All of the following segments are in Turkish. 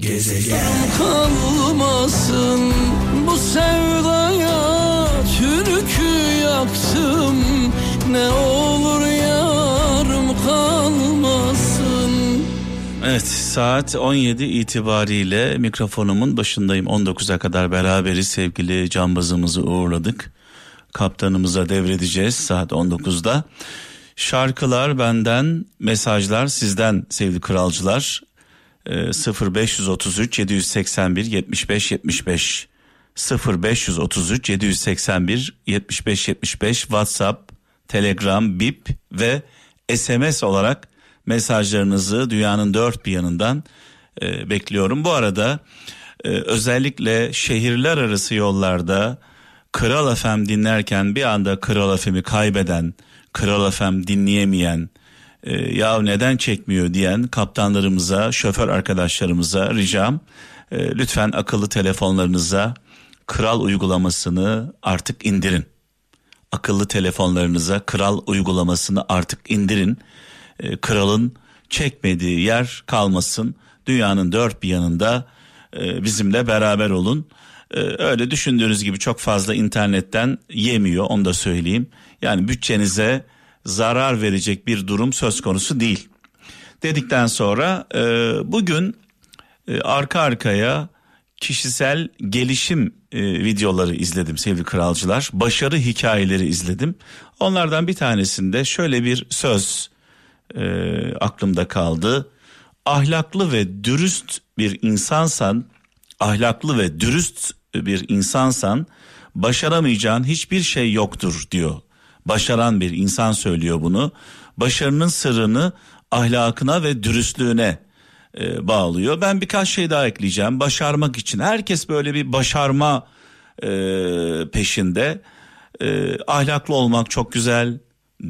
Gezegen kalmasın bu sevdaya türkü yaktım ne olur yarım kalmasın. Evet saat 17 itibariyle mikrofonumun başındayım 19'a kadar beraberiz sevgili cambazımızı uğurladık. Kaptanımıza devredeceğiz saat 19'da. Şarkılar benden, mesajlar sizden sevgili kralcılar. Ee, 0533 781 75 75 0533 781 75 75 WhatsApp, Telegram, Bip ve SMS olarak mesajlarınızı dünyanın dört bir yanından e, bekliyorum. Bu arada e, özellikle şehirler arası yollarda Kral FM dinlerken bir anda Kral FM'i kaybeden, Kral FM dinleyemeyen, e, ya neden çekmiyor diyen kaptanlarımıza, şoför arkadaşlarımıza ricam e, lütfen akıllı telefonlarınıza Kral uygulamasını artık indirin. Akıllı telefonlarınıza Kral uygulamasını artık indirin. E, kralın çekmediği yer kalmasın. Dünyanın dört bir yanında e, bizimle beraber olun. E, öyle düşündüğünüz gibi çok fazla internetten yemiyor onu da söyleyeyim. Yani bütçenize zarar verecek bir durum söz konusu değil. Dedikten sonra e, bugün e, arka arkaya kişisel gelişim e, videoları izledim sevgili kralcılar. Başarı hikayeleri izledim. Onlardan bir tanesinde şöyle bir söz e, aklımda kaldı. Ahlaklı ve dürüst bir insansan, ahlaklı ve dürüst bir insansan başaramayacağın hiçbir şey yoktur diyor. Başaran bir insan söylüyor bunu. Başarının sırrını ahlakına ve dürüstlüğüne e, bağlıyor. Ben birkaç şey daha ekleyeceğim. Başarmak için herkes böyle bir başarma e, peşinde. E, ahlaklı olmak çok güzel,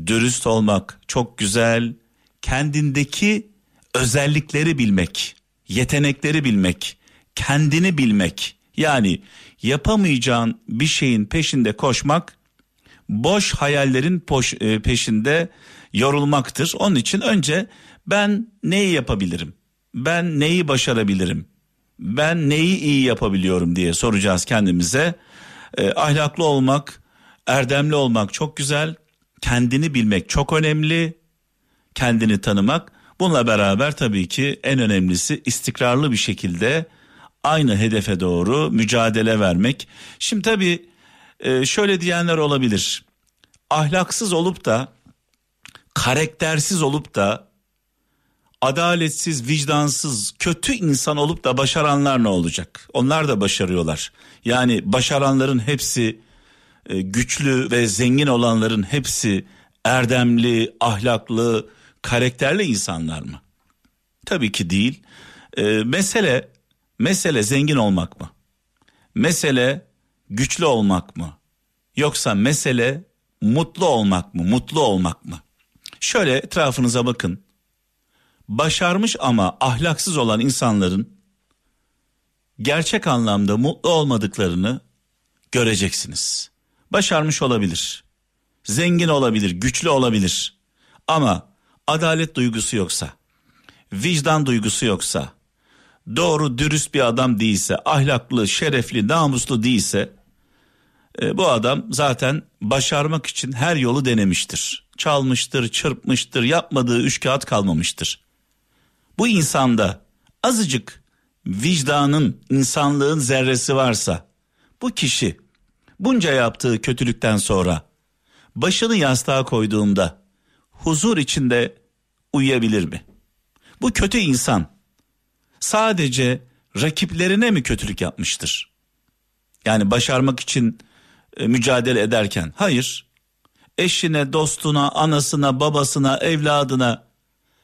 dürüst olmak çok güzel. Kendindeki özellikleri bilmek, yetenekleri bilmek, kendini bilmek. Yani yapamayacağın bir şeyin peşinde koşmak boş hayallerin poş, e, peşinde yorulmaktır. Onun için önce ben neyi yapabilirim? Ben neyi başarabilirim? Ben neyi iyi yapabiliyorum diye soracağız kendimize. E, ahlaklı olmak, erdemli olmak çok güzel. Kendini bilmek çok önemli. Kendini tanımak. Bununla beraber tabii ki en önemlisi istikrarlı bir şekilde aynı hedefe doğru mücadele vermek. Şimdi tabii e, şöyle diyenler olabilir. Ahlaksız olup da karaktersiz olup da adaletsiz, vicdansız, kötü insan olup da başaranlar ne olacak? Onlar da başarıyorlar. Yani başaranların hepsi e, güçlü ve zengin olanların hepsi erdemli, ahlaklı, karakterli insanlar mı? Tabii ki değil. E, mesele mesele zengin olmak mı? Mesele güçlü olmak mı? Yoksa mesele mutlu olmak mı? Mutlu olmak mı? Şöyle etrafınıza bakın. Başarmış ama ahlaksız olan insanların gerçek anlamda mutlu olmadıklarını göreceksiniz. Başarmış olabilir. Zengin olabilir, güçlü olabilir. Ama adalet duygusu yoksa, vicdan duygusu yoksa, doğru dürüst bir adam değilse, ahlaklı, şerefli, namuslu değilse e, bu adam zaten başarmak için her yolu denemiştir. Çalmıştır, çırpmıştır, yapmadığı üç kağıt kalmamıştır. Bu insanda azıcık vicdanın, insanlığın zerresi varsa bu kişi bunca yaptığı kötülükten sonra başını yastığa koyduğunda huzur içinde uyuyabilir mi? Bu kötü insan sadece rakiplerine mi kötülük yapmıştır? Yani başarmak için e, mücadele ederken hayır eşine, dostuna, anasına, babasına, evladına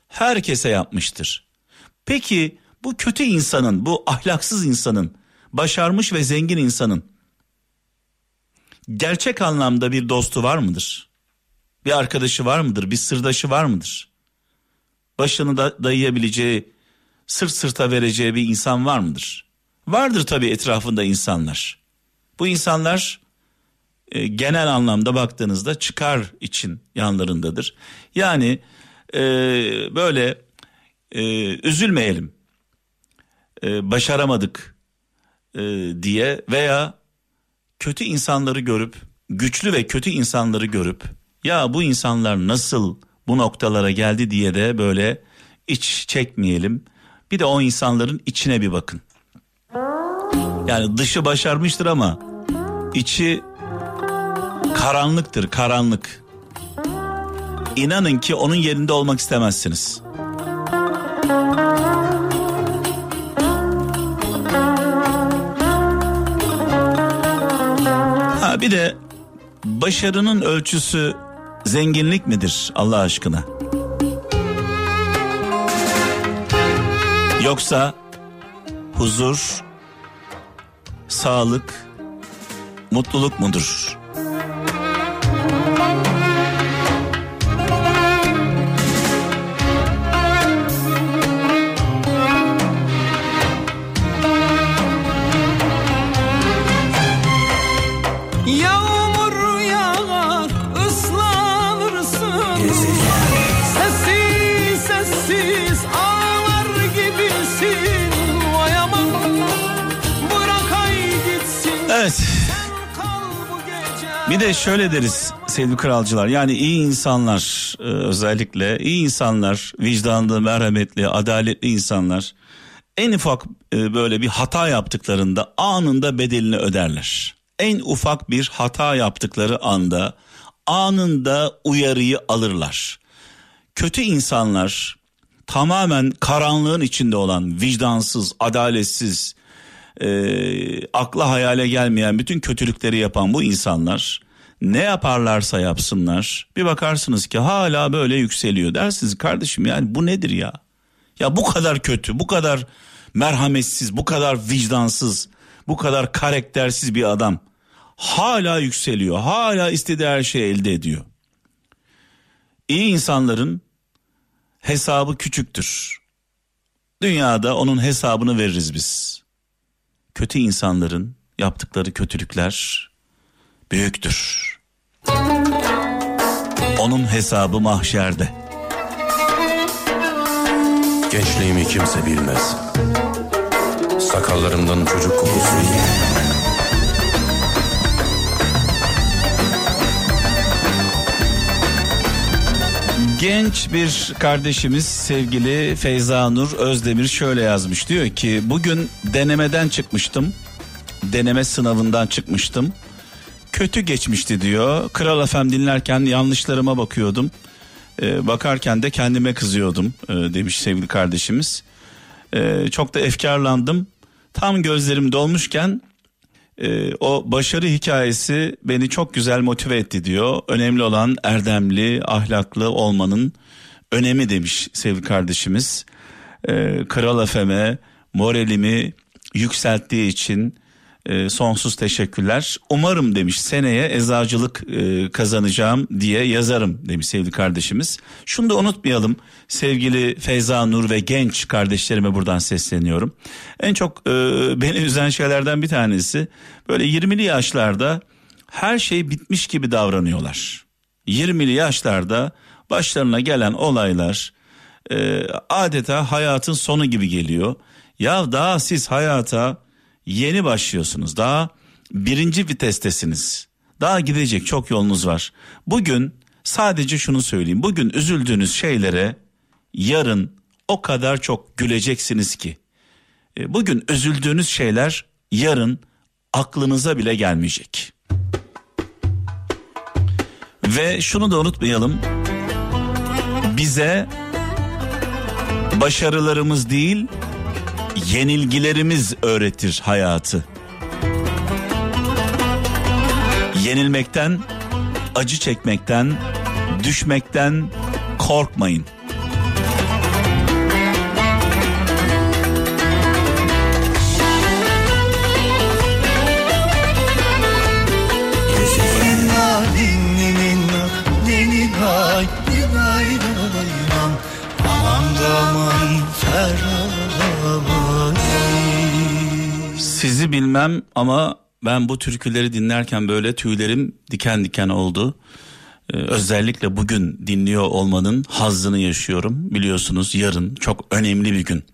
herkese yapmıştır. Peki bu kötü insanın, bu ahlaksız insanın, başarmış ve zengin insanın gerçek anlamda bir dostu var mıdır? Bir arkadaşı var mıdır? Bir sırdaşı var mıdır? Başını da dayayabileceği, sırt sırta vereceği bir insan var mıdır? Vardır tabii etrafında insanlar. Bu insanlar e, genel anlamda baktığınızda çıkar için yanlarındadır. Yani e, böyle e, üzülmeyelim. e, başaramadık e, diye veya kötü insanları görüp güçlü ve kötü insanları görüp ya bu insanlar nasıl bu noktalara geldi diye de böyle iç çekmeyelim. Bir de o insanların içine bir bakın. Yani dışı başarmıştır ama içi karanlıktır, karanlık. İnanın ki onun yerinde olmak istemezsiniz. Ha bir de başarının ölçüsü zenginlik midir Allah aşkına? Yoksa huzur, sağlık, mutluluk mudur? Bir de şöyle deriz sevgili kralcılar yani iyi insanlar e, özellikle iyi insanlar vicdanlı merhametli adaletli insanlar en ufak e, böyle bir hata yaptıklarında anında bedelini öderler. En ufak bir hata yaptıkları anda anında uyarıyı alırlar. Kötü insanlar tamamen karanlığın içinde olan vicdansız, adaletsiz, e, akla hayale gelmeyen bütün kötülükleri yapan bu insanlar ne yaparlarsa yapsınlar bir bakarsınız ki hala böyle yükseliyor dersiniz kardeşim yani bu nedir ya? Ya bu kadar kötü, bu kadar merhametsiz, bu kadar vicdansız, bu kadar karaktersiz bir adam hala yükseliyor, hala istediği her şeyi elde ediyor. İyi insanların hesabı küçüktür. Dünyada onun hesabını veririz biz. Kötü insanların yaptıkları kötülükler büyüktür. Onun hesabı mahşerde. Gençliğimi kimse bilmez. Sakallarımdan çocuk kokusu Genç bir kardeşimiz sevgili Feyza Nur Özdemir şöyle yazmış. Diyor ki bugün denemeden çıkmıştım. Deneme sınavından çıkmıştım. Kötü geçmişti diyor. Kral FM dinlerken yanlışlarıma bakıyordum. Ee, bakarken de kendime kızıyordum e, demiş sevgili kardeşimiz. Ee, çok da efkarlandım. Tam gözlerim dolmuşken e, o başarı hikayesi beni çok güzel motive etti diyor. Önemli olan erdemli, ahlaklı olmanın önemi demiş sevgili kardeşimiz. E, Kral FM'e moralimi yükselttiği için e, sonsuz teşekkürler. Umarım demiş seneye eczacılık e, kazanacağım diye yazarım demiş sevgili kardeşimiz. Şunu da unutmayalım sevgili Feyza Nur ve genç kardeşlerime buradan sesleniyorum. En çok e, beni üzen şeylerden bir tanesi böyle 20'li yaşlarda her şey bitmiş gibi davranıyorlar. 20'li yaşlarda başlarına gelen olaylar e, adeta hayatın sonu gibi geliyor. Ya daha siz hayata yeni başlıyorsunuz. Daha birinci vitestesiniz. Daha gidecek çok yolunuz var. Bugün sadece şunu söyleyeyim. Bugün üzüldüğünüz şeylere yarın o kadar çok güleceksiniz ki. E, Bugün üzüldüğünüz şeyler yarın aklınıza bile gelmeyecek. Ve şunu da unutmayalım. Bize başarılarımız değil, yenilgilerimiz öğretir hayatı. Yenilmekten, acı çekmekten, düşmekten korkmayın. Sizi bilmem ama ben bu türküleri dinlerken böyle tüylerim diken diken oldu. Ee, özellikle bugün dinliyor olmanın hazzını yaşıyorum. Biliyorsunuz yarın çok önemli bir gün.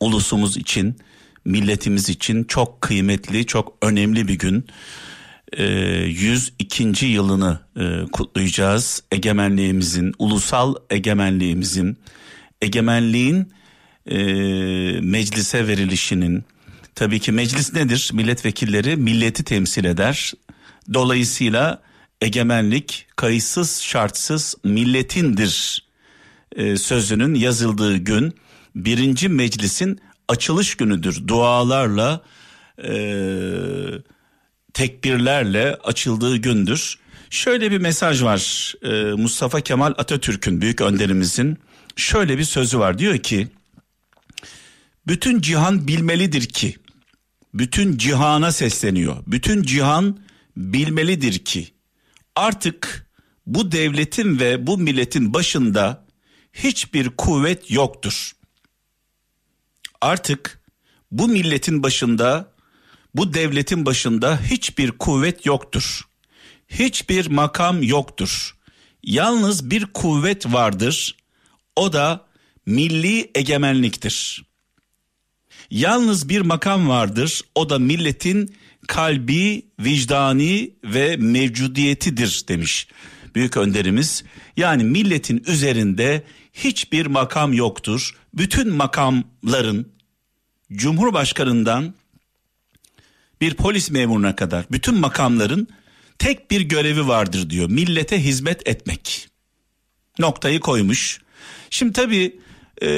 Ulusumuz için milletimiz için çok kıymetli, çok önemli bir gün. Ee, 102. yılını e, kutlayacağız. Egemenliğimizin, ulusal egemenliğimizin, egemenliğin e, meclise verilişinin, tabii ki meclis nedir? Milletvekilleri milleti temsil eder. Dolayısıyla egemenlik kayıtsız şartsız milletindir e, sözünün yazıldığı gün birinci meclisin açılış günüdür. Dualarla e, tekbirlerle açıldığı gündür. Şöyle bir mesaj var e, Mustafa Kemal Atatürk'ün büyük önderimizin şöyle bir sözü var diyor ki bütün cihan bilmelidir ki bütün cihana sesleniyor. Bütün cihan bilmelidir ki artık bu devletin ve bu milletin başında hiçbir kuvvet yoktur. Artık bu milletin başında, bu devletin başında hiçbir kuvvet yoktur. Hiçbir makam yoktur. Yalnız bir kuvvet vardır. O da milli egemenliktir. Yalnız bir makam vardır. O da milletin kalbi, vicdani ve mevcudiyetidir demiş büyük önderimiz. Yani milletin üzerinde hiçbir makam yoktur. Bütün makamların Cumhurbaşkanından bir polis memuruna kadar bütün makamların tek bir görevi vardır diyor. Millete hizmet etmek. Noktayı koymuş. Şimdi tabii e,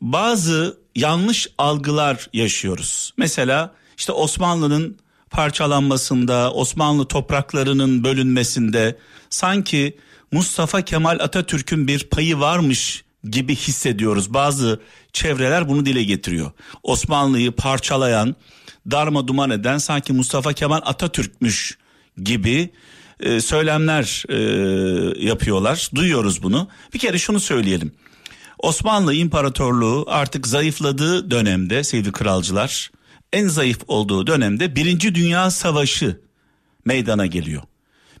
bazı yanlış algılar yaşıyoruz. Mesela işte Osmanlı'nın parçalanmasında, Osmanlı topraklarının bölünmesinde sanki Mustafa Kemal Atatürk'ün bir payı varmış gibi hissediyoruz. Bazı çevreler bunu dile getiriyor. Osmanlı'yı parçalayan, darma duman eden sanki Mustafa Kemal Atatürk'müş gibi e, söylemler e, yapıyorlar. Duyuyoruz bunu. Bir kere şunu söyleyelim. Osmanlı İmparatorluğu artık zayıfladığı dönemde sevgili kralcılar en zayıf olduğu dönemde Birinci Dünya Savaşı meydana geliyor.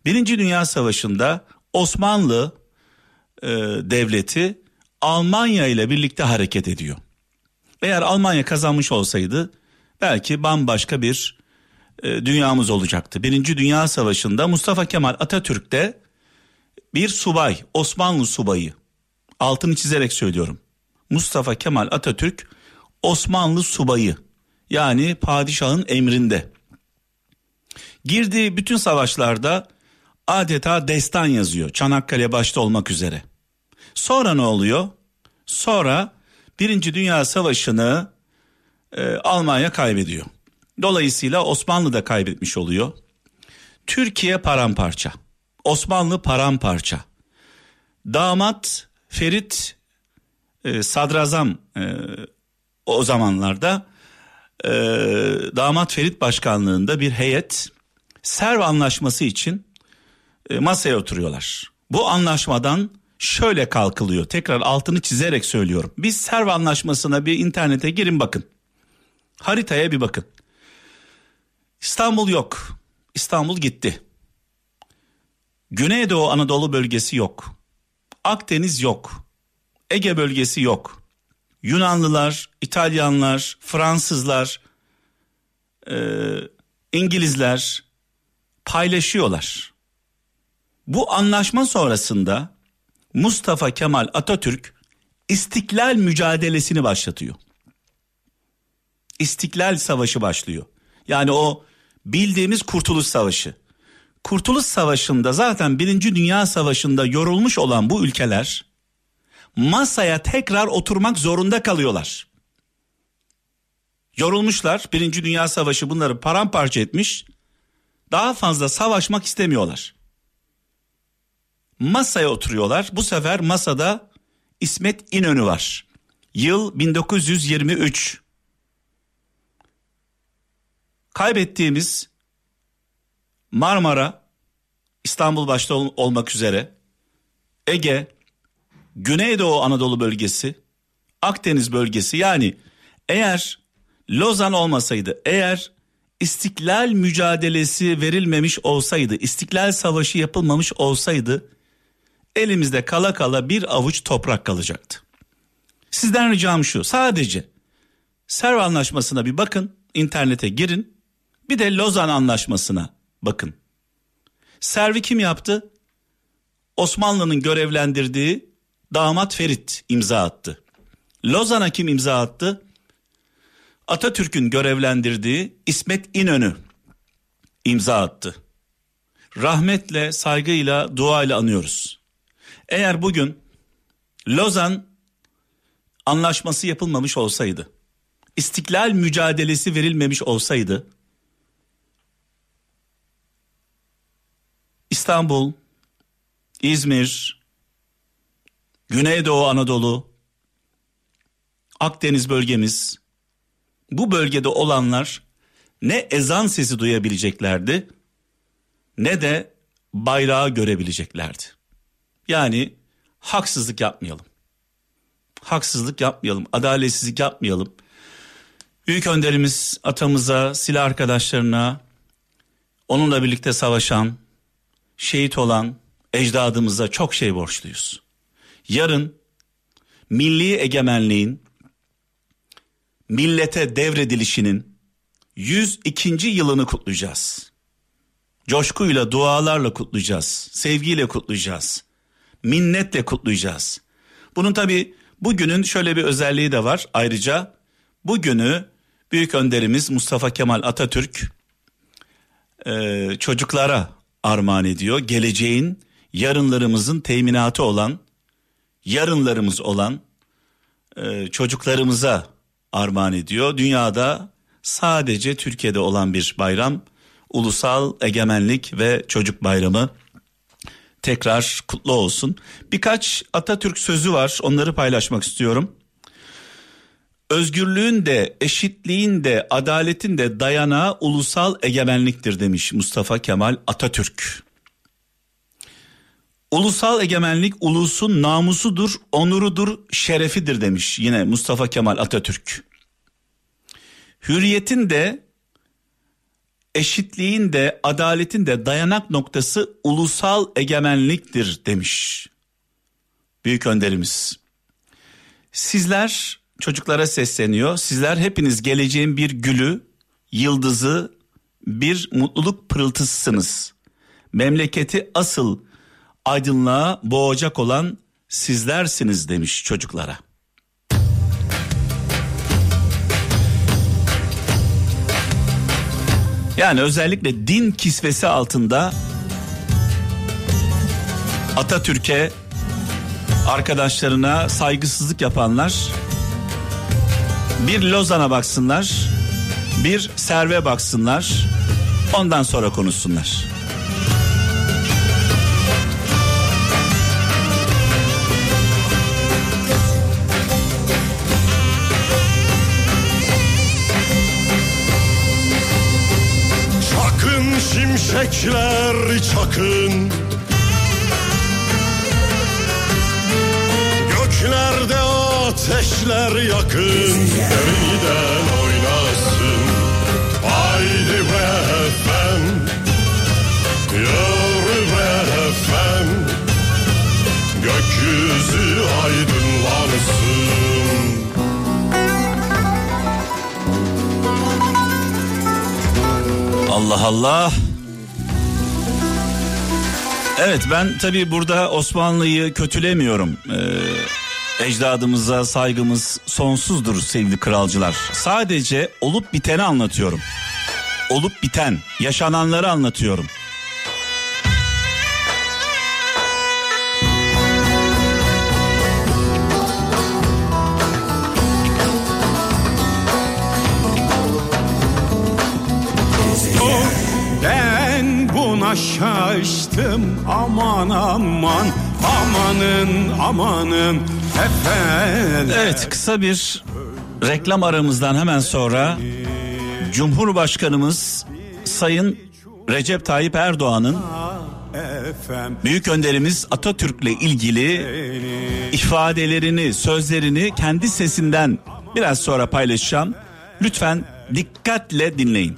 Birinci Dünya Savaşı'nda Osmanlı e, devleti Almanya ile birlikte hareket ediyor. Eğer Almanya kazanmış olsaydı belki bambaşka bir e, dünyamız olacaktı. Birinci Dünya Savaşı'nda Mustafa Kemal Atatürk de bir subay, Osmanlı subayı. Altını çizerek söylüyorum. Mustafa Kemal Atatürk Osmanlı subayı. Yani padişahın emrinde. Girdiği bütün savaşlarda adeta destan yazıyor. Çanakkale başta olmak üzere. Sonra ne oluyor? Sonra Birinci Dünya Savaşı'nı e, Almanya kaybediyor. Dolayısıyla Osmanlı da kaybetmiş oluyor. Türkiye paramparça. Osmanlı paramparça. Damat Ferit e, Sadrazam e, o zamanlarda e, damat Ferit başkanlığında bir heyet Serv anlaşması için e, masaya oturuyorlar. Bu anlaşmadan şöyle kalkılıyor. Tekrar altını çizerek söylüyorum. Biz Serv anlaşmasına bir internete girin bakın. Haritaya bir bakın. İstanbul yok. İstanbul gitti. Güneydoğu Anadolu bölgesi yok. Akdeniz yok. Ege bölgesi yok. Yunanlılar, İtalyanlar, Fransızlar, e, İngilizler paylaşıyorlar. Bu anlaşma sonrasında Mustafa Kemal Atatürk istiklal mücadelesini başlatıyor. İstiklal Savaşı başlıyor. Yani o bildiğimiz Kurtuluş Savaşı. Kurtuluş Savaşı'nda zaten Birinci Dünya Savaşı'nda yorulmuş olan bu ülkeler masaya tekrar oturmak zorunda kalıyorlar. Yorulmuşlar. Birinci Dünya Savaşı bunları paramparça etmiş. Daha fazla savaşmak istemiyorlar. Masaya oturuyorlar. Bu sefer masada İsmet İnönü var. Yıl 1923. Kaybettiğimiz Marmara, İstanbul başta ol- olmak üzere, Ege, Güneydoğu Anadolu bölgesi, Akdeniz bölgesi yani eğer Lozan olmasaydı, eğer istiklal mücadelesi verilmemiş olsaydı, istiklal savaşı yapılmamış olsaydı elimizde kala kala bir avuç toprak kalacaktı. Sizden ricam şu sadece Serv Anlaşması'na bir bakın. internete girin. Bir de Lozan Anlaşması'na bakın. Servi kim yaptı? Osmanlı'nın görevlendirdiği damat Ferit imza attı. Lozan'a kim imza attı? Atatürk'ün görevlendirdiği İsmet İnönü imza attı. Rahmetle, saygıyla, duayla anıyoruz. Eğer bugün Lozan anlaşması yapılmamış olsaydı, istiklal mücadelesi verilmemiş olsaydı, İstanbul, İzmir, Güneydoğu Anadolu, Akdeniz bölgemiz, bu bölgede olanlar ne ezan sesi duyabileceklerdi ne de bayrağı görebileceklerdi. Yani haksızlık yapmayalım. Haksızlık yapmayalım, adaletsizlik yapmayalım. Büyük önderimiz atamıza, silah arkadaşlarına, onunla birlikte savaşan, şehit olan ecdadımıza çok şey borçluyuz. Yarın milli egemenliğin millete devredilişinin 102. yılını kutlayacağız. Coşkuyla, dualarla kutlayacağız. Sevgiyle kutlayacağız. Minnetle kutlayacağız. Bunun tabi bugünün şöyle bir özelliği de var. Ayrıca bugünü büyük önderimiz Mustafa Kemal Atatürk çocuklara armağan ediyor. Geleceğin, yarınlarımızın teminatı olan, yarınlarımız olan e, çocuklarımıza armağan ediyor. Dünyada sadece Türkiye'de olan bir bayram Ulusal Egemenlik ve Çocuk Bayramı tekrar kutlu olsun. Birkaç Atatürk sözü var onları paylaşmak istiyorum. Özgürlüğün de, eşitliğin de, adaletin de dayanağı ulusal egemenliktir demiş Mustafa Kemal Atatürk. Ulusal egemenlik ulusun namusudur, onurudur, şerefidir demiş yine Mustafa Kemal Atatürk. Hürriyetin de eşitliğin de adaletin de dayanak noktası ulusal egemenliktir demiş. Büyük önderimiz. Sizler çocuklara sesleniyor. Sizler hepiniz geleceğin bir gülü, yıldızı, bir mutluluk pırıltısısınız. Memleketi asıl aydınlığa boğacak olan sizlersiniz demiş çocuklara. Yani özellikle din kisvesi altında Atatürk'e arkadaşlarına saygısızlık yapanlar bir Lozan'a baksınlar, bir Serve baksınlar, ondan sonra konuşsunlar. Çakın şimşekler çakın ateşler yakın Yeniden oynasın Haydi be efem Yürü be efem Gökyüzü aydınlansın Allah Allah. Evet ben tabi burada Osmanlı'yı kötülemiyorum. Ee, ecdadımıza saygımız sonsuzdur sevgili kralcılar. Sadece olup biteni anlatıyorum. Olup biten, yaşananları anlatıyorum. Buna şaştım aman aman amanın amanın efendim. Evet kısa bir reklam aramızdan hemen sonra Cumhurbaşkanımız Sayın Recep Tayyip Erdoğan'ın büyük önderimiz Atatürk'le ilgili ifadelerini, sözlerini kendi sesinden biraz sonra paylaşacağım. Lütfen dikkatle dinleyin.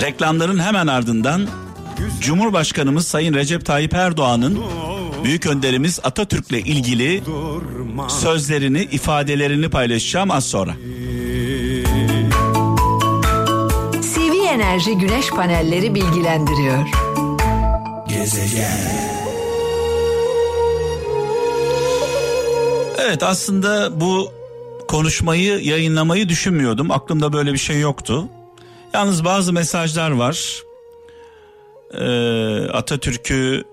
Reklamların hemen ardından Cumhurbaşkanımız Sayın Recep Tayyip Erdoğan'ın Büyük önderimiz Atatürk'le ilgili sözlerini, ifadelerini paylaşacağım az sonra. CV Enerji Güneş Panelleri bilgilendiriyor. Evet aslında bu konuşmayı yayınlamayı düşünmüyordum. Aklımda böyle bir şey yoktu. Yalnız bazı mesajlar var. Ee, Atatürk'ü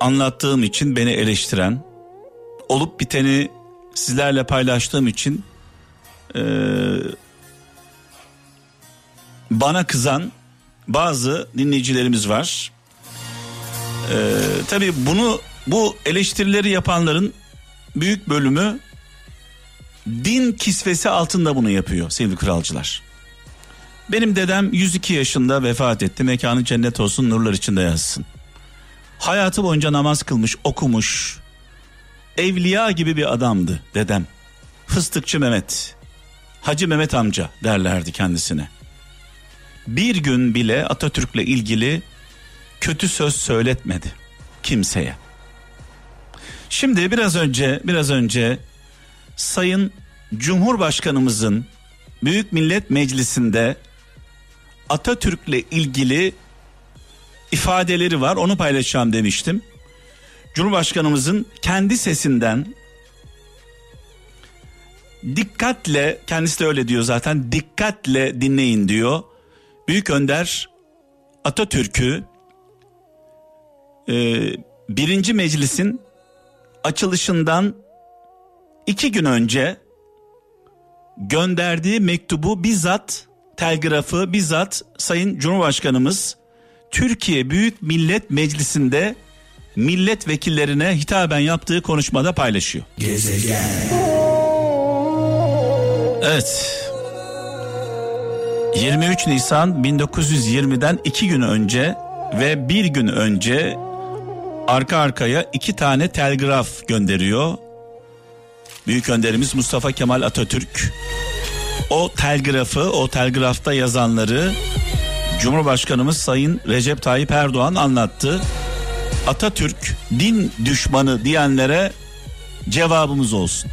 anlattığım için beni eleştiren, olup biteni sizlerle paylaştığım için ee, bana kızan bazı dinleyicilerimiz var. Ee, tabii bunu bu eleştirileri yapanların büyük bölümü din kisvesi altında bunu yapıyor sevgili kralcılar. Benim dedem 102 yaşında vefat etti. Mekanı cennet olsun nurlar içinde yazsın. Hayatı boyunca namaz kılmış, okumuş. Evliya gibi bir adamdı dedem. Fıstıkçı Mehmet. Hacı Mehmet amca derlerdi kendisine. Bir gün bile Atatürk'le ilgili kötü söz söyletmedi kimseye. Şimdi biraz önce biraz önce Sayın Cumhurbaşkanımızın Büyük Millet Meclisi'nde Atatürk'le ilgili ifadeleri var. Onu paylaşacağım demiştim. Cumhurbaşkanımızın kendi sesinden dikkatle kendisi de öyle diyor zaten dikkatle dinleyin diyor. Büyük Önder Atatürk'ü e, birinci meclisin açılışından iki gün önce gönderdiği mektubu bizzat telgrafı bizzat Sayın Cumhurbaşkanımız Türkiye Büyük Millet Meclisi'nde milletvekillerine hitaben yaptığı konuşmada paylaşıyor. Evet. 23 Nisan 1920'den iki gün önce ve bir gün önce arka arkaya iki tane telgraf gönderiyor. Büyük önderimiz Mustafa Kemal Atatürk. O telgrafı, o telgrafta yazanları Cumhurbaşkanımız Sayın Recep Tayyip Erdoğan anlattı. Atatürk din düşmanı diyenlere cevabımız olsun.